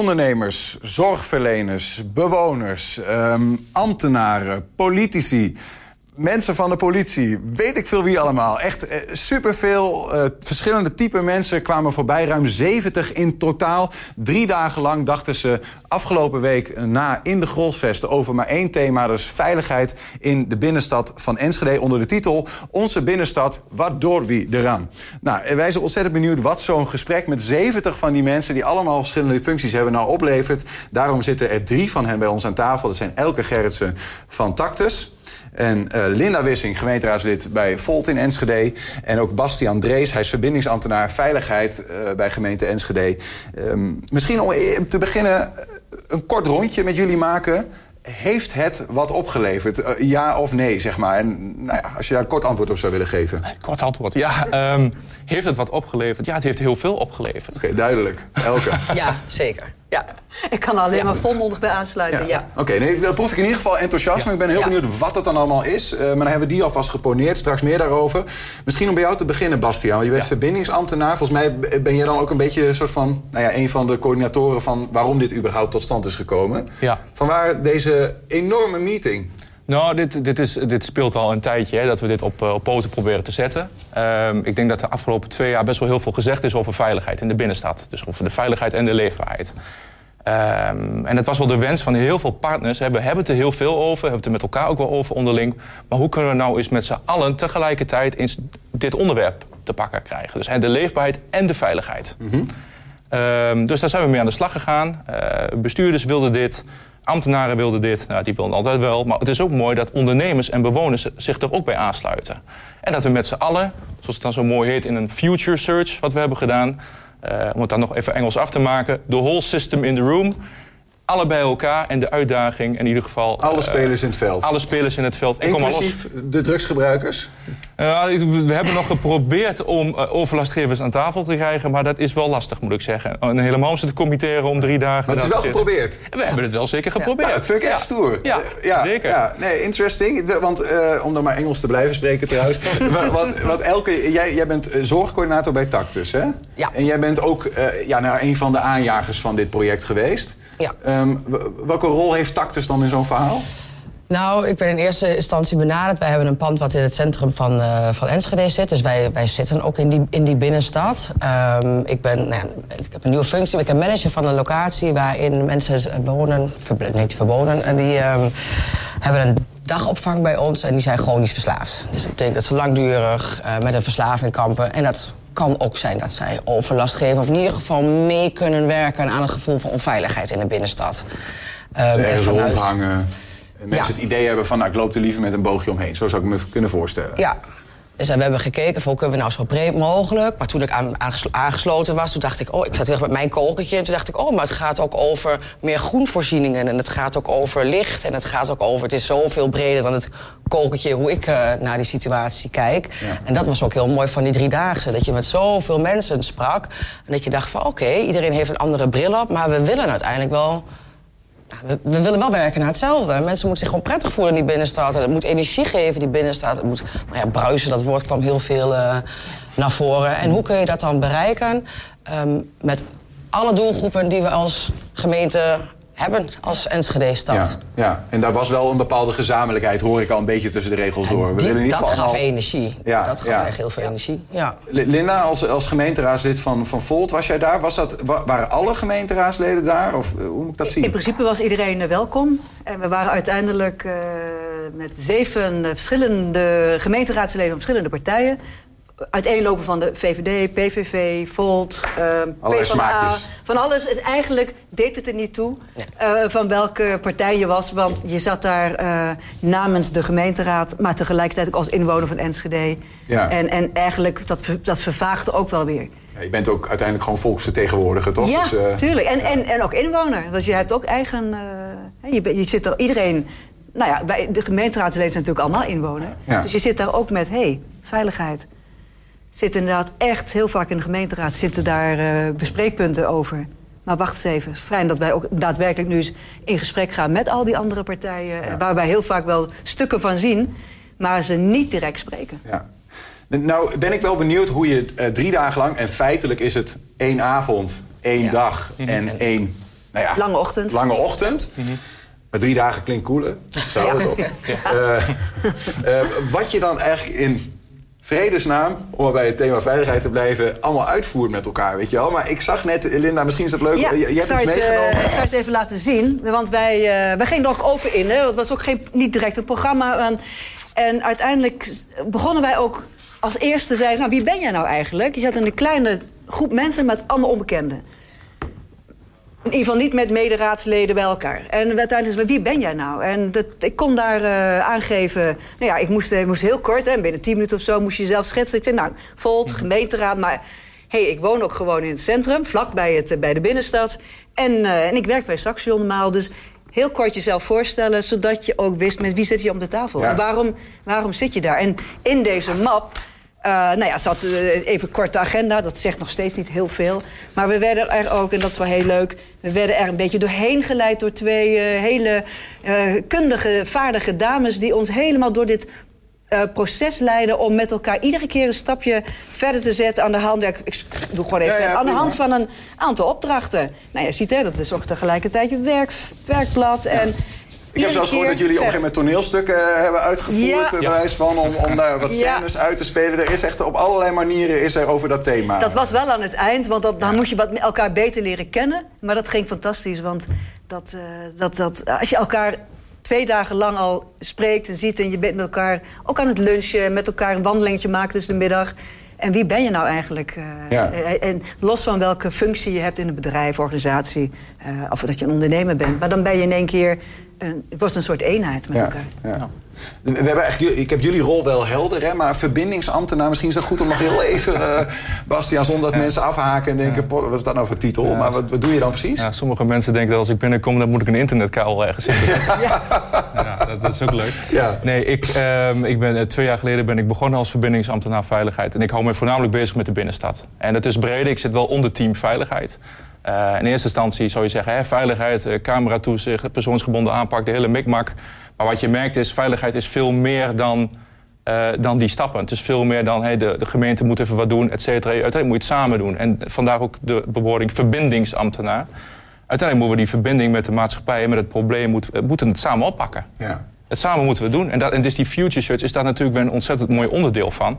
ondernemers, zorgverleners, bewoners, ehm, ambtenaren, politici mensen van de politie, weet ik veel wie allemaal. Echt eh, superveel eh, verschillende type mensen kwamen voorbij. Ruim 70 in totaal. Drie dagen lang dachten ze afgelopen week na in de Grolsvesten over maar één thema. Dus veiligheid in de binnenstad van Enschede. Onder de titel Onze binnenstad, wat door wie eraan. Nou, wij zijn ontzettend benieuwd wat zo'n gesprek met 70 van die mensen... die allemaal verschillende functies hebben, nou oplevert. Daarom zitten er drie van hen bij ons aan tafel. Dat zijn Elke Gerritsen van Tactus... En uh, Linda Wissing, gemeenteraadslid bij Volt in Enschede. En ook Bastiaan Drees, hij is verbindingsambtenaar veiligheid uh, bij gemeente Enschede. Um, misschien om te beginnen een kort rondje met jullie maken. Heeft het wat opgeleverd? Uh, ja of nee, zeg maar? En nou ja, als je daar een kort antwoord op zou willen geven. Kort antwoord, ja. Um, heeft het wat opgeleverd? Ja, het heeft heel veel opgeleverd. Oké, okay, duidelijk. Elke. ja, zeker. Ja. Ik kan er alleen ja. maar volmondig bij aansluiten. Ja. Oké, okay, nee, dan proef ik in ieder geval enthousiasme. Ik ben heel benieuwd wat het dan allemaal is. Uh, maar dan hebben we die alvast geponeerd. Straks meer daarover. Misschien om bij jou te beginnen, Bastiaan. Je bent verbindingsambtenaar. Volgens mij ben jij dan ook een beetje een soort van... Nou ja, een van de coördinatoren van waarom dit überhaupt tot stand is gekomen. Ja. Vanwaar deze enorme meeting? Nou, dit, dit, is, dit speelt al een tijdje hè, dat we dit op, op poten proberen te zetten. Um, ik denk dat de afgelopen twee jaar best wel heel veel gezegd is over veiligheid in de binnenstad. Dus over de veiligheid en de leefbaarheid. Um, en het was wel de wens van heel veel partners. We hebben het er heel veel over, hebben het er met elkaar ook wel over onderling. Maar hoe kunnen we nou eens met z'n allen tegelijkertijd eens dit onderwerp te pakken krijgen? Dus hè, de leefbaarheid en de veiligheid. Mm -hmm. um, dus daar zijn we mee aan de slag gegaan. Uh, bestuurders wilden dit. Ambtenaren wilden dit, nou, die wilden altijd wel. Maar het is ook mooi dat ondernemers en bewoners zich er ook bij aansluiten. En dat we met z'n allen, zoals het dan zo mooi heet in een future search wat we hebben gedaan... Uh, om het dan nog even Engels af te maken, the whole system in the room... Alle bij elkaar en de uitdaging in ieder geval... Alle uh, spelers in het veld. Alle spelers in het veld. Inclusief de drugsgebruikers? Uh, we hebben nog geprobeerd om uh, overlastgevers aan tafel te krijgen... maar dat is wel lastig, moet ik zeggen. En helemaal te committeren om drie dagen... Maar het is wel geprobeerd? We hebben het wel zeker geprobeerd. Ja, dat vind ik echt stoer. Ja, ja zeker. Ja, nee, interesting. Want om dan maar Engels te blijven spreken trouwens... wat, wat Elke, jij, jij bent zorgcoördinator bij Tactus, hè? Ja. En jij bent ook ja, nou, een van de aanjagers van dit project geweest... Ja. Um, welke rol heeft Tactus dan in zo'n verhaal? Nou, ik ben in eerste instantie benaderd. Wij hebben een pand wat in het centrum van, uh, van Enschede zit. Dus wij, wij zitten ook in die, in die binnenstad. Um, ik, ben, nou ja, ik heb een nieuwe functie. Ik ben manager van een locatie waarin mensen wonen, ver, niet verwonen. En die um, hebben een dagopvang bij ons en die zijn chronisch verslaafd. Dus dat betekent dat ze langdurig uh, met een verslaving kampen. En dat kan ook zijn dat zij overlast geven... of in ieder geval mee kunnen werken aan het gevoel van onveiligheid in de binnenstad. Um, ze ergens vanuit... rondhangen. En mensen ja. het idee hebben van, nou, ik loop er liever met een boogje omheen. Zo zou ik me kunnen voorstellen. Ja. Dus we hebben gekeken van hoe kunnen we nou zo breed mogelijk. Maar toen ik aan, aangesloten was, toen dacht ik... oh, ik zat weer met mijn kokertje. En toen dacht ik, oh, maar het gaat ook over meer groenvoorzieningen. En het gaat ook over licht. En het gaat ook over... het is zoveel breder dan het kokertje... hoe ik uh, naar die situatie kijk. Ja. En dat was ook heel mooi van die driedaagse. Dat je met zoveel mensen sprak. En dat je dacht van, oké, okay, iedereen heeft een andere bril op... maar we willen uiteindelijk wel we, we, willen wel werken naar hetzelfde. Mensen moeten zich gewoon prettig voelen in die binnenstad. En het moet energie geven, die binnenstad. Het moet, nou ja, bruisen, dat woord kwam heel veel uh, naar voren. En hoe kun je dat dan bereiken? Um, met alle doelgroepen die we als gemeente hebben als Enschede-stad. Ja, ja, en daar was wel een bepaalde gezamenlijkheid, hoor ik al een beetje tussen de regels door. We die, willen niet dat gaf energie. Ja, dat gaf ja. echt heel veel energie. Ja. Linda, als, als gemeenteraadslid van, van Volt, was jij daar? Was dat, waren alle gemeenteraadsleden daar? Of hoe moet ik dat zien? In principe was iedereen welkom. En we waren uiteindelijk uh, met zeven verschillende gemeenteraadsleden van verschillende partijen uiteenlopen van de VVD, PVV, Volt, uh, PvdA, van alles. Het, eigenlijk deed het er niet toe uh, van welke partij je was. Want je zat daar uh, namens de gemeenteraad... maar tegelijkertijd ook als inwoner van Enschede. Ja. En, en eigenlijk, dat, dat vervaagde ook wel weer. Ja, je bent ook uiteindelijk gewoon volksvertegenwoordiger, toch? Ja, dus, tuurlijk. En, ja. en, en ook inwoner. Want je hebt ook eigen... je, je zit er iedereen... Nou ja, bij de gemeenteraadsleden zijn natuurlijk allemaal inwoner. Ja. Dus je zit daar ook met, hé, hey, veiligheid zitten inderdaad echt heel vaak in de gemeenteraad zitten daar uh, bespreekpunten over. Maar wacht eens even. Het is fijn dat wij ook daadwerkelijk nu eens in gesprek gaan met al die andere partijen. Ja. Waar wij heel vaak wel stukken van zien, maar ze niet direct spreken. Ja. Nou ben ik wel benieuwd hoe je uh, drie dagen lang, en feitelijk is het één avond, één ja. dag en één nou ja, Lange ochtend. Lange ochtend. Maar drie dagen klinkt cooler. Zo Ja. het op. Eh, eh, wat je dan eigenlijk in vredesnaam, om bij het thema veiligheid te blijven, allemaal uitvoert met elkaar, weet je wel. Maar ik zag net, Linda, misschien is dat leuk. Ja, je, hebt iets het, eh, meegenomen. ik zou het even laten zien. Want wij, eh, wij gingen er ook open in. Hè? Het was ook geen, niet direct een programma. en uiteindelijk begonnen wij ook als eerste zeiden... nou, wie ben jij nou eigenlijk? Je zat in een kleine groep mensen met allemaal onbekenden. In ieder geval niet met mederaadsleden bij elkaar. En uiteindelijk zei wie ben jij nou? En dat, ik kon daar eh, aangeven... Nou ja, ik moest, eh, moest heel kort, hè, binnen 10 minuten of zo... moest je jezelf schetsen. Ik zei, nou, Volt, gemeenteraad, maar... hey, ik woon ook gewoon in het centrum, vlak bij, het, eh, bij de binnenstad. En, en ik werk bij Saxion normaal, dus... Heel kort jezelf voorstellen, zodat je ook wist met wie zit je om de tafel. Ja. En waarom, waarom zit je daar? En in deze map eh, nou ja, zat eh, even korte agenda. Dat zegt nog steeds niet heel veel. Maar we werden er ook, en dat is wel heel leuk... we werden er een beetje doorheen geleid door twee eh, hele kundige, vaardige dames... die ons helemaal door dit eh, proces leiden... om met elkaar iedere keer een stapje verder te zetten aan de hand... Ja, ik, ik doe gewoon even Ja, ja, aan de hand van een aantal opdrachten. Nou, je ziet, hè, dat is ook tegelijkertijd je werk, werkblad. En Ik heb zelfs gehoord dat jullie op een gegeven moment toneelstukken eh, hebben uitgevoerd. Ja. eh, van, om, om daar wat Ja. scènes uit te spelen. Er is echt op allerlei manieren is er over dat thema. Dat was wel aan het eind, want dat, dan moest je wat, elkaar beter leren kennen. Maar dat ging fantastisch, want dat, dat, dat, als je elkaar twee dagen lang al spreekt en ziet... en je bent met elkaar ook aan het lunchen, met elkaar een wandelingetje maken tussen de middag... En wie ben je nou eigenlijk? eh, Ja. eh, en los van welke functie je hebt in een bedrijf, organisatie... eh, of dat je een ondernemer bent. Maar dan ben je in één keer... Een, het wordt een soort eenheid met Ja, elkaar. ja. We hebben eigenlijk, ik heb jullie rol wel helder, hè, maar verbindingsambtenaar... misschien is het goed om nog heel even, eh Bastiaan... zonder dat mensen afhaken en denken... "Poh, wat is dat nou voor titel? Maar wat, wat doe je dan precies? Ja, sommige mensen denken dat als ik binnenkom, dan moet ik een internetkabel ergens zitten. Ja, dat, dat is ook leuk. Ja. Nee, ik, ehm, ik ben, eh, twee jaar geleden ben ik begonnen als verbindingsambtenaar veiligheid. En ik hou me voornamelijk bezig met de binnenstad. En dat is breder. Ik zit wel onder team veiligheid. Eh, in eerste instantie zou je zeggen, hè, veiligheid, cameratoezicht, persoonsgebonden aanpak, de hele mikmak. Maar wat je merkt is, veiligheid is veel meer dan, eh, dan die stappen. Het is veel meer dan, hey, de, de gemeente moet even wat doen, et cetera. Uiteindelijk moet je het samen doen. En vandaar ook de bewoording verbindingsambtenaar. Uiteindelijk moeten we die verbinding met de maatschappij en met het probleem moeten, we moeten het samen oppakken. Ja. Het samen moeten we doen. En, dat, en dus die Future Search is daar natuurlijk weer een ontzettend mooi onderdeel van.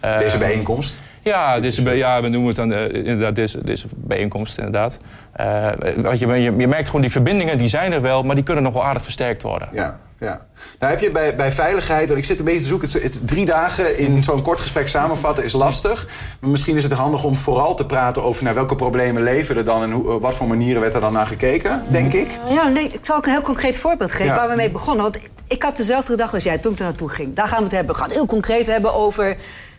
Eh, Deze bijeenkomst. Ja, deze, bij- ja, we noemen het dan eh, inderdaad deze, deze bijeenkomst. Inderdaad. Eh, wat je, je, je merkt gewoon die verbindingen, die zijn er wel, maar die kunnen nog wel aardig versterkt worden. Ja, ja. Nou heb je bij, bij veiligheid, want ik zit een beetje te zoeken... Het, het drie dagen in zo'n kort gesprek samenvatten is lastig. Maar misschien is het handig om vooral te praten over... naar welke problemen leven er dan... en hoe, op wat voor manieren werd er dan naar gekeken, denk ik. Ja, nee, ik zal ook een heel concreet voorbeeld geven Ja. waar we mee begonnen. Want ik had dezelfde gedachte als jij toen ik er naartoe ging. Daar gaan we het hebben. We gaan het heel concreet hebben over,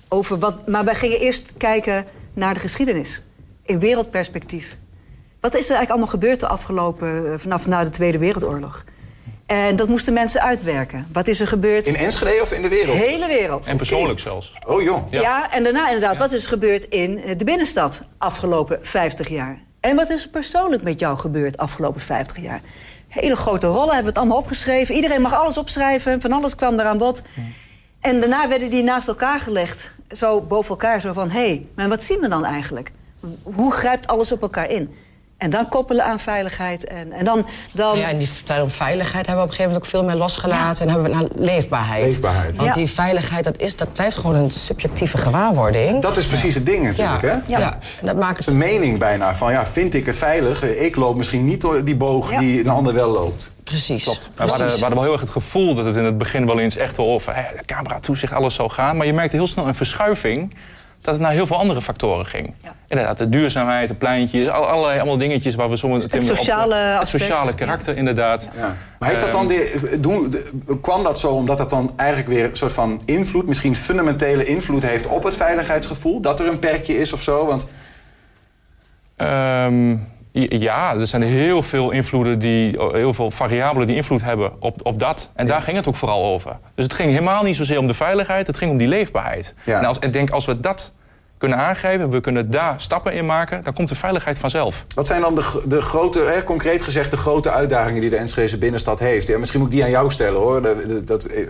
over wat. Maar wij gingen eerst kijken naar de geschiedenis. In wereldperspectief. Wat is er eigenlijk allemaal gebeurd de afgelopen. eh, vanaf na de Tweede Wereldoorlog? En dat moesten mensen uitwerken. Wat is er gebeurd? In Enschede of in de wereld? hele wereld. En persoonlijk zelfs. Oh joh. Ja. en daarna inderdaad, wat is er gebeurd in eh, de binnenstad afgelopen 50 jaar? En wat is er persoonlijk met jou gebeurd afgelopen 50 jaar? Hele grote rollen, hebben we het allemaal opgeschreven. Iedereen mag alles opschrijven, van alles kwam er aan bod. En daarna werden die naast elkaar gelegd, zo boven elkaar, zo van... hé, hey, maar wat zien we dan eigenlijk? Hoe grijpt alles op elkaar in? En dan koppelen aan veiligheid. En, en dan, dan Ja, en die vertellen om veiligheid hebben we op een gegeven moment ook veel meer losgelaten. En hebben we naar leefbaarheid. Leefbaarheid. Want Ja. die veiligheid, dat, is, dat blijft gewoon een subjectieve gewaarwording. Dat is precies het ding natuurlijk, ja, hè? ja. Dat maakt Het een mening bijna van, ja, vind ik het veilig? Ik loop misschien niet door die boog Ja. die een ander wel loopt. precies. We hadden, we Precies. hadden wel heel erg het gevoel dat het in het begin wel eens echt wel over hè, de camera toezicht, alles zou gaan. Maar je merkte heel snel een verschuiving dat het naar heel veel andere factoren ging. Ja. Inderdaad, de duurzaamheid, de pleintjes, al- allerlei allemaal dingetjes waar we soms... Tim, sociale Het aspect. sociale karakter, inderdaad. Ja. Maar heeft dat dan de, doen, de- kwam dat zo omdat dat dan eigenlijk weer een soort van invloed, misschien fundamentele invloed heeft op het veiligheidsgevoel? Dat er een perkje is of zo? Want Ehm, ja, er zijn heel veel invloeden, die, heel veel variabelen die invloed hebben op, op dat. En daar ging het ook vooral over. Dus het ging helemaal niet zozeer om de veiligheid, het ging om die leefbaarheid. Ja. En als, ik denk, als we dat kunnen aangrijpen, we kunnen daar stappen in maken, dan komt de veiligheid vanzelf. wat zijn dan de, de grote, hè, concreet gezegd, de grote uitdagingen die de Enschede binnenstad heeft? Ja, misschien moet ik die aan jou stellen hoor. Dat, eh,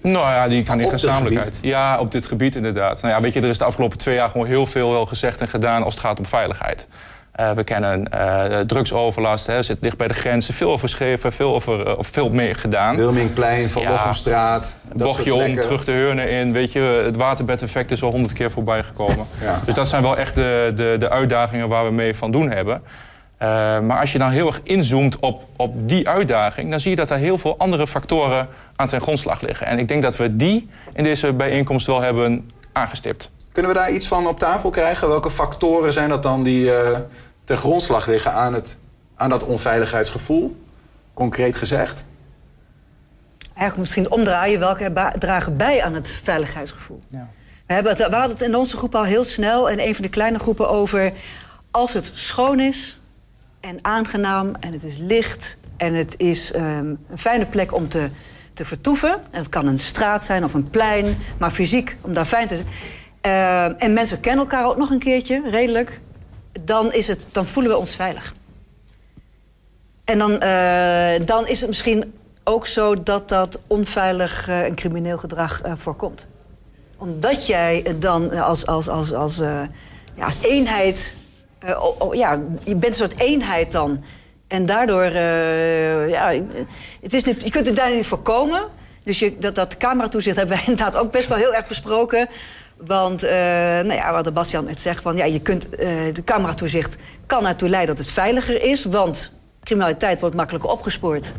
Nou ja, die kan in gezamenlijkheid. Ja, op dit gebied inderdaad. Nou ja, weet je, er is de afgelopen twee jaar gewoon heel veel wel gezegd en gedaan als het gaat om veiligheid. Eh, we kennen eh, drugsoverlast, hè, zit dicht bij de grenzen. Veel over geschreven, veel, over, of veel mee gedaan. Wilmingplein, Van Ja. Dat Bochtje om, terug de heurnen in. Weet je, het waterbedeffect is al honderd keer voorbij gekomen. Ja. Dus dat zijn wel echt de, de, de uitdagingen waar we mee van doen hebben. Maar als je dan heel erg inzoomt op, op die uitdaging... dan zie je dat er heel veel andere factoren aan zijn grondslag liggen. En ik denk dat we die in deze bijeenkomst wel hebben aangestipt. Kunnen we daar iets van op tafel krijgen? Welke factoren zijn dat dan die ten grondslag liggen aan, het, aan dat onveiligheidsgevoel? Concreet gezegd. Eigenlijk misschien omdraaien welke dragen bij aan het veiligheidsgevoel. We, hebben het, we hadden het in onze groep al heel snel en een van de kleine groepen over als het schoon is en aangenaam en het is licht en het is ehm, een fijne plek om te, te vertoeven. En het kan een straat zijn of een plein, maar fysiek om daar fijn te zijn. Ehm, en mensen kennen elkaar ook nog een keertje, redelijk. Dan, is het, dan voelen we ons veilig. En dan, eh, dan is het misschien ook zo dat dat onveilig eh, en crimineel gedrag eh, voorkomt. Omdat jij dan als, als, als, als, ja, als eenheid... ja, je bent een soort eenheid dan. En daardoor... ja, het is niet, je kunt het daar niet voorkomen. Dus je, dat, dat cameratoezicht hebben wij inderdaad ook best wel heel erg besproken. Want, eh, nou ja, wat de Bastiaan net zegt, van, ja, je kunt, eh, de cameratoezicht kan ertoe leiden dat het veiliger is. Want criminaliteit wordt makkelijker opgespoord.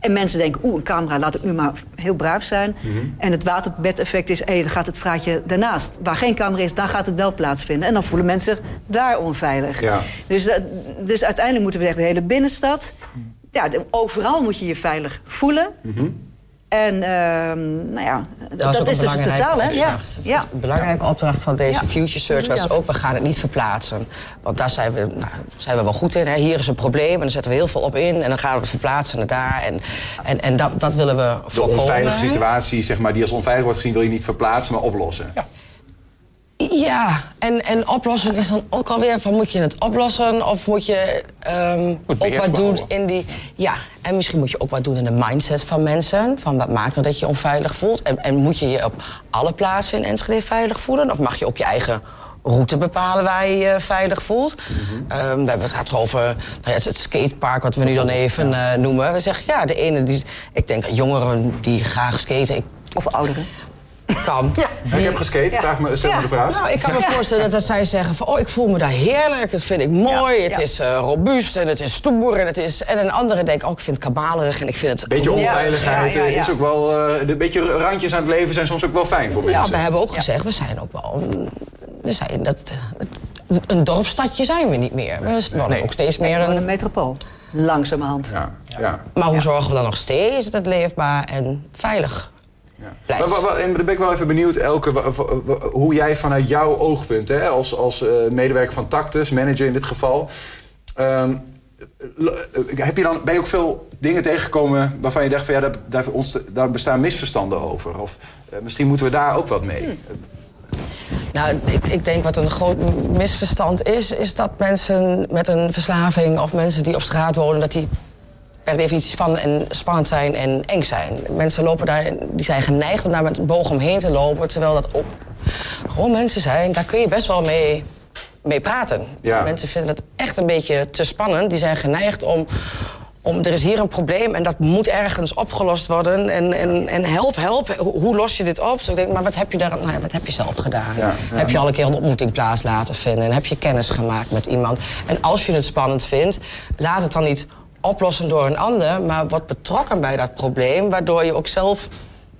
En mensen denken, oeh, een camera, laat ik nu maar heel braaf zijn. En het waterbedeffect is, hé, dan gaat het straatje daarnaast. Waar geen camera is, daar gaat het wel plaatsvinden. En dan voelen mensen zich daar onveilig. Ja. Dus, eh, dus uiteindelijk moeten we echt de hele binnenstad... Ja, overal moet je je veilig voelen. En ehm, nou ja, dat, is een dus het belangrijke totaal, hè? Ja. opdracht. ja. Een belangrijke opdracht van deze Ja. Future Search was ook... we gaan het niet verplaatsen. Want daar zijn we, nou, zijn we wel goed in. Hè. Hier is een probleem en dan zetten we heel veel op in... en dan gaan we het verplaatsen naar daar. En, en, en dat, dat willen we De voorkomen. onveilige hè. situatie, zeg maar, die als onveilig wordt gezien, wil je niet verplaatsen, maar oplossen. Ja. Ja, en, en oplossen is dan ook alweer van moet je het oplossen of moet je ehm, ook wat doen in die. Ja, en misschien moet je ook wat doen in de mindset van mensen. Van wat maakt nou dat je je onveilig voelt? En, en moet je je op alle plaatsen in Enschede veilig voelen? Of mag je ook je eigen route bepalen waar je je veilig voelt? Ehm, we hebben het gehad over nou ja, het, het skatepark, wat we nu dan even eh, noemen. We zeggen ja, de ene die. Ik denk dat jongeren die graag skaten. Ik Of ouderen. Kan. Ik heb geskate, Ja. vraag me, stel me Ja. de vraag. Nou, ik kan me voorstellen dat zij zeggen van... oh, ik voel me daar heerlijk, dat vind ik mooi, Ja, het ja. is eh, robuust en het is stoer. En, het is... en een andere denkt, oh, ik vind het kabalerig en ik vind het... Beetje Ja, onveiligheid ja, ja, ja. is ook wel... eh, de beetje randjes aan het leven zijn soms ook wel fijn voor Ja, mensen. we hebben ook gezegd, we zijn ook wel... We zijn dat, een dorpsstadje zijn we niet meer. We Nee. ook steeds meer Gewoon een een... metropool. Langzamerhand. Ja, ja. Maar hoe zorgen we dan nog steeds dat het leefbaar en veilig Ja. Blijft? Maar, en ben ik wel even benieuwd, Elke, hoe jij vanuit jouw oogpunt, hè, als, als eh, medewerker van Tactus, manager in dit geval, ehm, eh, heb je dan, ben je ook veel dingen tegengekomen waarvan je dacht van ja, daar, daar, ontst- daar bestaan misverstanden over? Of eh, misschien moeten we daar ook wat mee? Nou, ik, ik denk wat een groot misverstand is... is dat mensen met een verslaving of mensen die op straat wonen... dat die per definitie spannend, en, spannend zijn en eng zijn. Mensen lopen daar, die zijn geneigd om daar met een boog omheen te lopen... terwijl dat ook gewoon mensen zijn, daar kun je best wel mee, mee praten. Ja. Mensen vinden het echt een beetje te spannend. Die zijn geneigd om... Om, er is hier een probleem en dat moet ergens opgelost worden. En, en, en help, help, hoe, hoe los je dit op? Dus ik denk, maar wat heb je, daar, nou ja, wat heb je zelf gedaan? Ja, ja. Heb je al een keer een ontmoeting plaats laten vinden? En heb je kennis gemaakt met iemand? En als je het spannend vindt, laat het dan niet oplossen door een ander... maar word betrokken bij dat probleem, waardoor je ook zelf...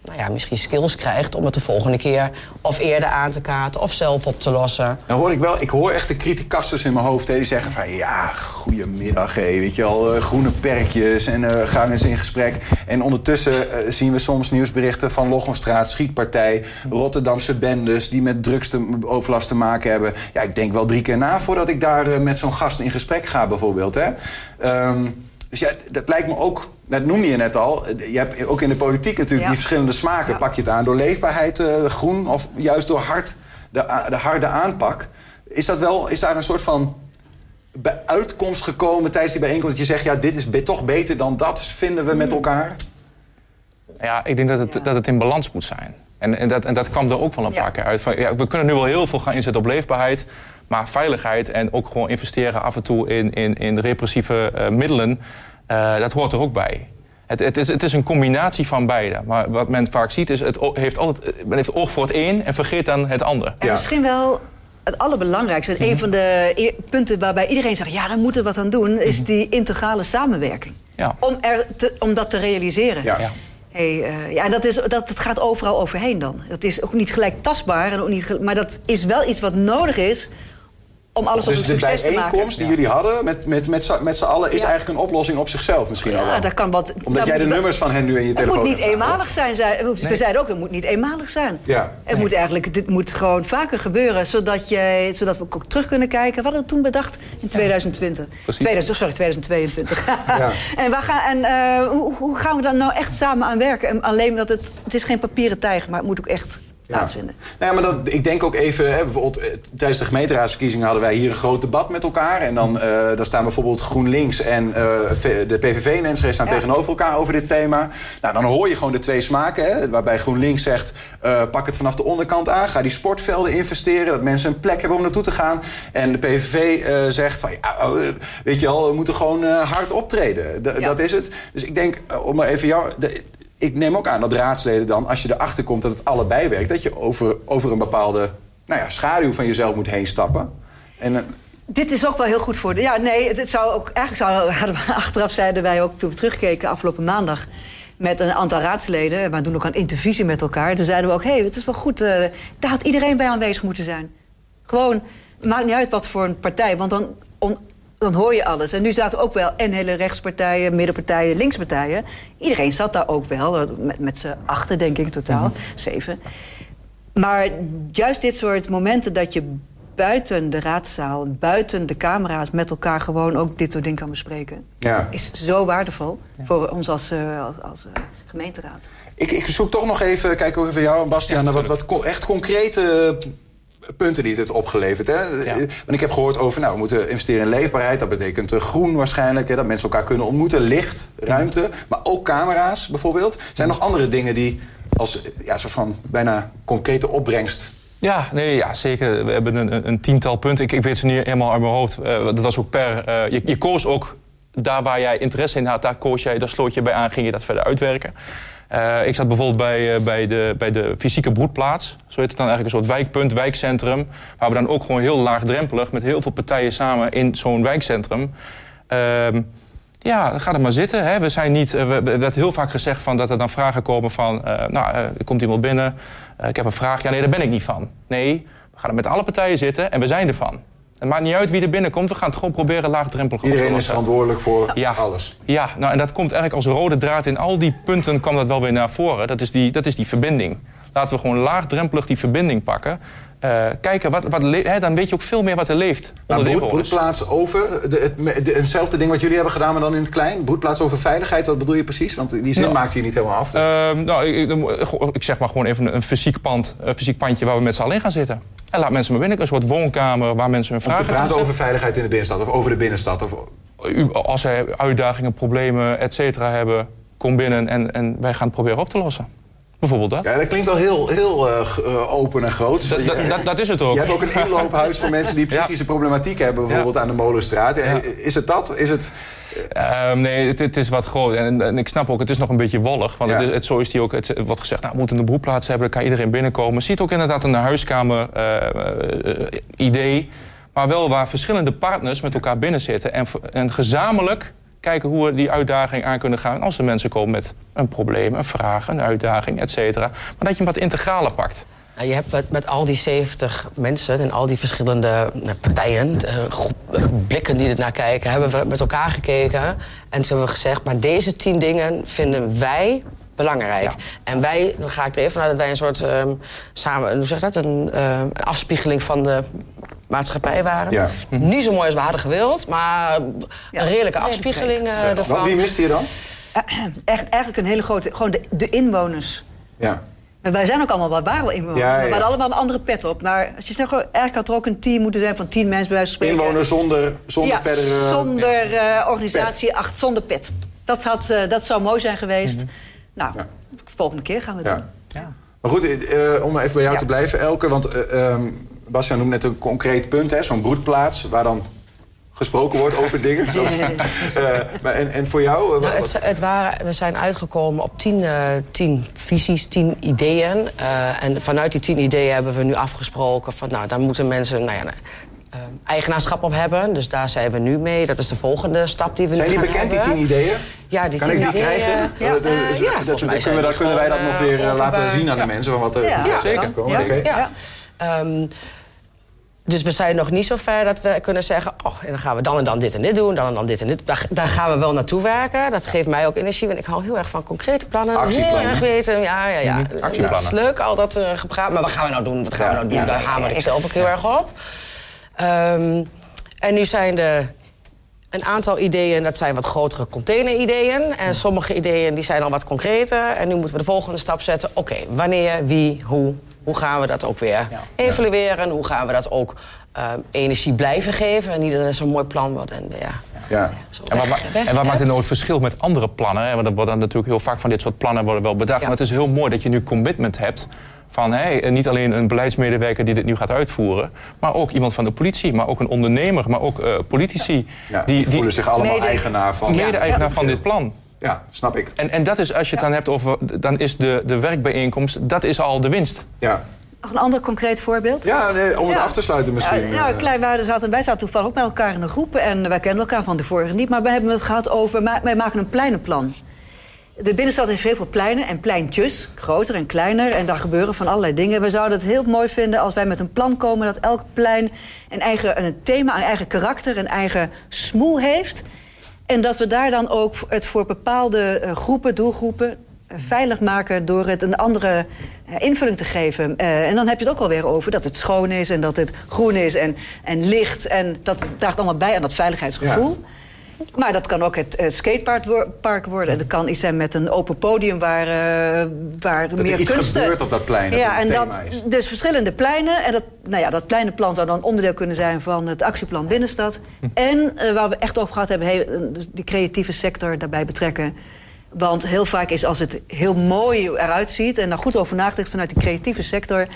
Nou ja, misschien skills krijgt om het de volgende keer of eerder aan te kaarten of zelf op te lossen. Dan hoor ik wel, ik hoor echt de criticasters in mijn hoofd die zeggen van ja, goedemiddag, hé, weet je al, eh, groene perkjes en eh gaan eens in gesprek. En ondertussen eh, zien we soms nieuwsberichten van Lochenstraat, schietpartij, Rotterdamse bendes die met drugsoverlast te maken hebben. Ja, ik denk wel drie keer na voordat ik daar met zo'n gast in gesprek ga bijvoorbeeld. Hè. Ehm, dus ja, dat lijkt me ook, dat noemde je net al, eh, je hebt ook in de politiek natuurlijk Ja. die verschillende smaken. Ja. Pak je het aan door leefbaarheid eh, groen of juist door hard, de, de harde aanpak. Is, dat wel, is daar een soort van bij- uitkomst gekomen tijdens die bijeenkomst... dat je zegt, ja, dit is be- toch beter dan dat, vinden we met elkaar? Ja, ik denk dat het, Ja. dat het in balans moet zijn. En, en, dat, en dat kwam er ook wel een Ja. paar keer uit. Van, ja, we kunnen nu wel heel veel gaan inzetten op leefbaarheid. Maar veiligheid en ook gewoon investeren af en toe in, in, in repressieve eh, middelen, eh, dat hoort er ook bij. Het, het, is, het is een combinatie van beide. Maar wat men vaak ziet is, het heeft altijd, men heeft oog voor het een en vergeet dan het ander. En Ja. misschien wel het allerbelangrijkste. Een van de e- punten waarbij iedereen zegt... ja, daar moeten we wat aan doen... is die integrale samenwerking. Ja. Om, er te, om dat te realiseren. Ja. Ja. Hey, eh, ja, en dat, is, dat, dat gaat overal overheen dan. Dat is ook niet gelijk tastbaar, en ook niet, maar dat is wel iets wat nodig is... om alles Dus tot de een succes te maken. bijeenkomst die jullie hadden met, met, met, z'n- met z'n allen... is Ja. eigenlijk een oplossing op zichzelf misschien al Ja, wel. dat kan wat... Omdat dat jij de moet nummers van hen nu in je Het telefoon moet niet hebt staan. eenmalig zijn. We zeiden ook, het moet niet eenmalig zijn. Ja. Het moet eigenlijk, dit moet gewoon vaker gebeuren, zodat, je, zodat we ook terug kunnen kijken. Wat hadden we toen bedacht in 2020? Precies. 2000, sorry, 2022. Ja. en waar gaan, en eh, hoe, hoe gaan we dan nou echt samen aan werken? En alleen dat het, het is geen papieren tijger, maar het moet ook echt plaatsvinden. Nou ja, maar dat, ik denk ook even, hè, bijvoorbeeld eh, tijdens de gemeenteraadsverkiezingen hadden wij hier een groot debat met elkaar. En dan eh, daar staan bijvoorbeeld GroenLinks en eh, de PVV Enschede staan Ja. tegenover elkaar over dit thema. Nou, dan hoor je gewoon de twee smaken. Hè, waarbij GroenLinks zegt, pak het vanaf de onderkant aan. Ga die sportvelden investeren, dat mensen een plek hebben om naartoe te gaan. En de PVV zegt van, ja, oh, weet je wel, we moeten gewoon hard optreden. D- Ja. Dat is het. Dus ik denk, om maar even jou... de- ik neem ook aan dat raadsleden dan, als je erachter komt dat het allebei werkt, dat je over, over een bepaalde nou ja, schaduw van jezelf moet heen stappen. En, eh, Dit is ook wel heel goed voor de. Ja, nee, het, zou ook. Eigenlijk zou, hadden we, achteraf zeiden wij ook toen we terugkeken afgelopen maandag. Met een aantal raadsleden. We doen ook een intervisie met elkaar. Toen zeiden we ook: hé, hey, het is wel goed. eh, daar had iedereen bij aanwezig moeten zijn. Gewoon, maakt niet uit wat voor een partij. Want dan, on- dan hoor je alles. En nu zaten ook wel en hele rechtspartijen, middenpartijen, linkspartijen. Iedereen zat daar ook wel. eh, Met, met z'n achten, denk ik, totaal. Zeven. Maar juist dit soort momenten dat je buiten de raadzaal, buiten de camera's met elkaar gewoon ook dit soort dingen kan bespreken, ja. is zo waardevol voor ons als, eh, als, als eh, gemeenteraad. ik, ik zoek toch nog even, kijk ook even jou en Bastiaan, naar wat, wat co- echt concrete punten die dit opgeleverd. Hè? Want ik heb gehoord over, nou, we moeten investeren in leefbaarheid. Dat betekent eh, groen waarschijnlijk, hè, dat mensen elkaar kunnen ontmoeten. Licht, ruimte, maar ook camera's bijvoorbeeld. Zijn er nog andere dingen die als ja, soort van bijna concrete opbrengst Ja, nee, ja, zeker. We hebben een, een- een tiental punten. Ik, ik weet ze niet helemaal uit mijn hoofd. Eh, dat was ook per... eh, je, je koos ook daar waar jij interesse in had. Daar koos jij, daar sloot je bij aan, ging je dat verder uitwerken. Eh, ik zat bijvoorbeeld bij, eh, bij, de, bij de fysieke broedplaats. Zo heet het dan eigenlijk een soort wijkpunt, wijkcentrum. Waar we dan ook gewoon heel laagdrempelig... met heel veel partijen samen in zo'n wijkcentrum... Ehm, ja, ga er maar zitten. Hè. We zijn niet, eh, we- er werd heel vaak gezegd van dat er dan vragen komen van... nou, er komt iemand binnen, ik heb een vraag. Ja, nee, daar ben ik niet van. Nee, we gaan er met alle partijen zitten en we zijn ervan. Het maakt niet uit wie er binnenkomt, we gaan het gewoon proberen laagdrempelig op te Iedereen is verantwoordelijk voor Ja. alles. Ja, nou, en dat komt eigenlijk als rode draad in al die punten kwam dat wel weer naar voren. Dat is die, dat is die verbinding. Laten we gewoon laagdrempelig die verbinding pakken. Eh, kijken, wat, wat dan weet je ook veel meer wat er leeft Maar broed, broedplaats over, de, het, de, hetzelfde ding wat jullie hebben gedaan, maar dan in het klein. Broedplaats over veiligheid, wat bedoel je precies? Want die zin Nou, maakt hier niet helemaal af. Ehm, nou, ik, zeg maar gewoon even een fysiek pand, een fysiek pandje waar we met z'n allen in gaan zitten. En laat mensen maar binnen, een soort woonkamer waar mensen hun Om te vragen praten over veiligheid in de binnenstad of over de binnenstad. Of, Als zij uitdagingen, problemen, et cetera hebben, kom binnen en, en wij gaan het proberen op te lossen. Bijvoorbeeld dat. ja, dat klinkt wel heel, heel eh, eh, open en groot. Dat, dat, dat, dat is het ook. Je hebt ook een inloophuis voor mensen die psychische problematiek hebben, bijvoorbeeld aan de Molenstraat. Ja. Is het dat? Is het... Ehm, nee, het, het is wat groot. En, en ik snap ook, het is nog een beetje wollig. Want het, is- het, zo is die ook. Het wordt gezegd, nou, we moeten een broedplaats hebben, dan kan iedereen binnenkomen. Ziet ook inderdaad een huiskamer eh, idee. Maar wel waar verschillende partners met elkaar binnen zitten. En, en gezamenlijk kijken hoe we die uitdaging aan kunnen gaan. Als er mensen komen met een probleem, een vraag, een uitdaging, et cetera. Maar dat je hem wat integraler pakt. Nou, je hebt met, met al die 70 mensen en al die verschillende nou, partijen, eh, groep- eh, blikken die er naar kijken, hebben we met elkaar gekeken. En toen hebben we gezegd, maar deze tien dingen vinden wij belangrijk. Ja. En wij, dan ga ik er even vanuit dat wij een soort ehm, samen, hoe zeg je dat, een, een afspiegeling van de maatschappij waren. Ja. Niet zo mooi als we hadden gewild, maar een redelijke redelijk afspiegeling eh, ervan. Wat, wie miste je dan? Echt, eigenlijk een hele grote. Gewoon de, de inwoners. Ja. En wij zijn ook allemaal wat waren wel inwoners. Ja, We hadden allemaal een andere pet op. Maar als je zegt, gewoon, eigenlijk had er ook een team moeten zijn van tien mensen bij spreken. Inwoners zonder, zonder ja, verdere... zonder eh, organisatie, acht, zonder pet. Dat, had, eh, dat zou mooi zijn geweest. Nou, Ja. volgende keer gaan we het Ja. doen. Ja. Maar goed, eh, om even bij jou Ja. te blijven, Elke. Want eh, ehm, Bastiaan noemt net een concreet punt, hè, zo'n broedplaats... waar dan gesproken wordt over dingen. Zoals, eh, maar en, en voor jou? eh, Nou, het, het waren, we zijn uitgekomen op tien, eh, tien visies, tien ideeën. En vanuit die tien ideeën hebben we nu afgesproken... van nou, daar moeten mensen nou ja, eh, eigenaarschap op hebben. Dus daar zijn we nu mee. Dat is de volgende stap die we zijn nu die gaan bekend, die hebben. tien ideeën? Ja, die kan tien ik die ideeën. krijgen? Ja, Dat- dat- kunnen, zijn we, dat, die kunnen wij dat nog weer laten zien aan de mensen? Van wat er Ja, zeker. Komen. Ja, ja. Dus we zijn nog niet zo ver dat we kunnen zeggen... oh, en dan gaan we dan en dan dit en dit doen, dan en dan dit en dit. Daar, daar gaan we wel naartoe werken. Dat geeft mij ook energie, want ik hou heel erg van concrete plannen. Actieplannen. Heel erg weten, ja, ja, ja. Actieplannen. Dat is leuk, al dat eh, gepraat. Maar wat gaan we nou doen? Wat gaan we nou doen? Daar hamer ik zelf ook heel erg op. Ehm, en nu zijn er een aantal ideeën, dat zijn wat grotere containerideeën. En sommige ideeën die zijn al wat concreter. En nu moeten we de volgende stap zetten. Oké, wanneer, wie, hoe? Hoe gaan we dat ook weer evalueren? Hoe gaan we dat ook ehm, energie blijven geven? En niet dat er zo'n mooi plan wordt. En, ja, En wat, en wat maakt het nou het verschil met andere plannen? Hè? Want er worden natuurlijk heel vaak van dit soort plannen worden wel bedacht. Ja. Maar het is heel mooi dat je nu commitment hebt van hey, niet alleen een beleidsmedewerker die dit nu gaat uitvoeren, maar ook iemand van de politie, maar ook een ondernemer, maar ook eh, politici Ja, die, voelen zich allemaal Mede- eigenaar van... mede-eigenaar Ja. van dit plan. Ja, snap ik. En, en dat is, als je het dan hebt over, dan is de, de werkbijeenkomst, dat is al de winst. Ja, Nog een ander concreet voorbeeld? ja nee, om het Ja. af te sluiten misschien. Ja, nou, eh. klein, wij, zaten, wij zaten toevallig ook met elkaar in een groep. En wij kennen elkaar van de vorige niet. Maar wij hebben het gehad over... Wij maken een pleinenplan. De binnenstad heeft heel veel pleinen en pleintjes. Groter en kleiner. En daar gebeuren van allerlei dingen. We zouden het heel mooi vinden als wij met een plan komen... dat elk plein een eigen een thema, een eigen karakter... een eigen smoel heeft. En dat we daar dan ook het voor bepaalde eh, groepen, doelgroepen... eh, veilig maken door het een andere eh, invulling te geven. En dan heb je het ook alweer over dat het schoon is... en dat het groen is en, en licht. En dat draagt allemaal bij aan dat veiligheidsgevoel. Maar dat kan ook het, het skatepark wo- park worden. En dat kan iets zijn met een open podium waar, eh, waar er meer iets kunsten... gebeurt op dat plein, dat Ja, het en dat, thema is. dus verschillende pleinen. En dat, nou ja, dat pleinenplan zou dan onderdeel kunnen zijn van het actieplan Binnenstad. Hm. En eh, waar we echt over gehad hebben, heel, eh, dus die creatieve sector daarbij betrekken. Want heel vaak is als het heel mooi eruit ziet... en daar goed over nagedacht vanuit de creatieve sector...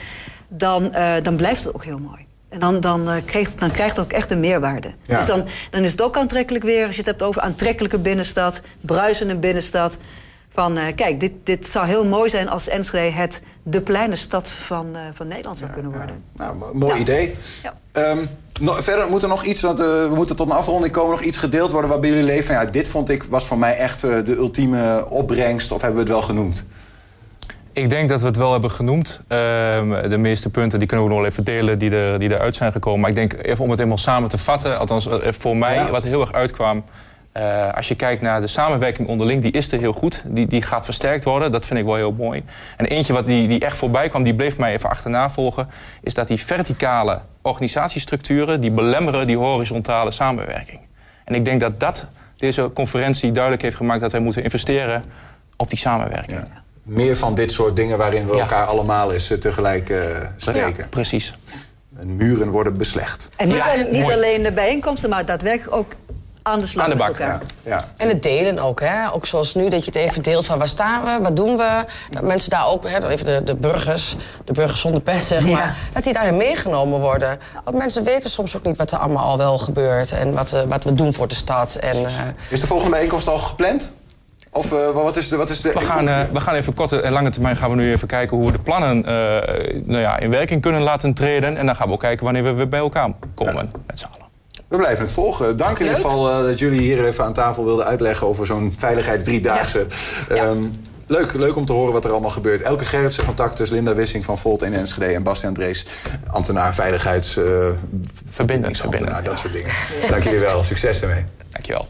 dan, dan blijft het ook heel mooi. En dan, dan, eh, krijgt, dan krijgt ook echt een meerwaarde. Ja. Dus dan, dan is het ook aantrekkelijk weer... als je het hebt over aantrekkelijke binnenstad... bruisende binnenstad... van eh, kijk, dit, dit zou heel mooi zijn als Enschede... het de kleine stad van, eh, van Nederland zou kunnen worden. Nou, mo- mooi idee. Ja. Ehm, verder moet er nog iets, want we moeten tot een afronding komen, nog iets gedeeld worden waarbij jullie leven van ja, dit vond ik, was voor mij echt de ultieme opbrengst, of hebben we het wel genoemd? Ik denk dat we het wel hebben genoemd. Ehm, de meeste punten die kunnen we nog wel even delen die, er, die eruit zijn gekomen. Maar ik denk even om het helemaal samen te vatten. Althans, eh, voor mij, Ja. wat heel erg uitkwam. eh, als je kijkt naar de samenwerking onderling, die is er heel goed. Die, die gaat versterkt worden. Dat vind ik wel heel mooi. En eentje wat die, die echt voorbij kwam, die bleef mij even achterna volgen. Is dat die verticale organisatiestructuren, die belemmeren die horizontale samenwerking. En ik denk dat dat deze conferentie duidelijk heeft gemaakt dat wij moeten investeren op die samenwerking. Meer van dit soort dingen waarin we Ja. elkaar allemaal eens eh, tegelijk eh, spreken. Ja, precies. En muren worden beslecht. En niet, Ja, al- niet mooi. alleen de bijeenkomsten, maar daadwerkelijk ook aan de slag Aan de met bak, elkaar. Ja. Ja. En het delen ook, hè? Ook zoals nu, dat je het even deelt van waar staan we, wat doen we. Dat mensen daar ook, hè, dat even de, de burgers, de burgers zonder pet, zeg maar, Ja. dat die daarin meegenomen worden. Want mensen weten soms ook niet wat er allemaal al wel gebeurt en wat, eh, wat we doen voor de stad. En, eh, Is de volgende bijeenkomst al gepland? Of eh, wat is de... Wat is de We gaan, eh, we gaan even korte en lange termijn gaan we nu even kijken hoe we de plannen eh, nou ja, in werking kunnen laten treden. En dan gaan we ook kijken wanneer we weer bij elkaar komen met z'n allen. We blijven het volgen. Dank in ieder geval eh, dat jullie hier even aan tafel wilden uitleggen over zo'n veiligheid driedaagse. Ehm, leuk, leuk om te horen wat er allemaal gebeurt. Elke Gerritsen van Tactus, Linda Wissing van Volt in Enschede en Bastiaan Drees, ambtenaar veiligheids... eh, verbindingsambtenaar, verbinding, dat soort dingen. Dank jullie wel. Succes ermee. Dankjewel.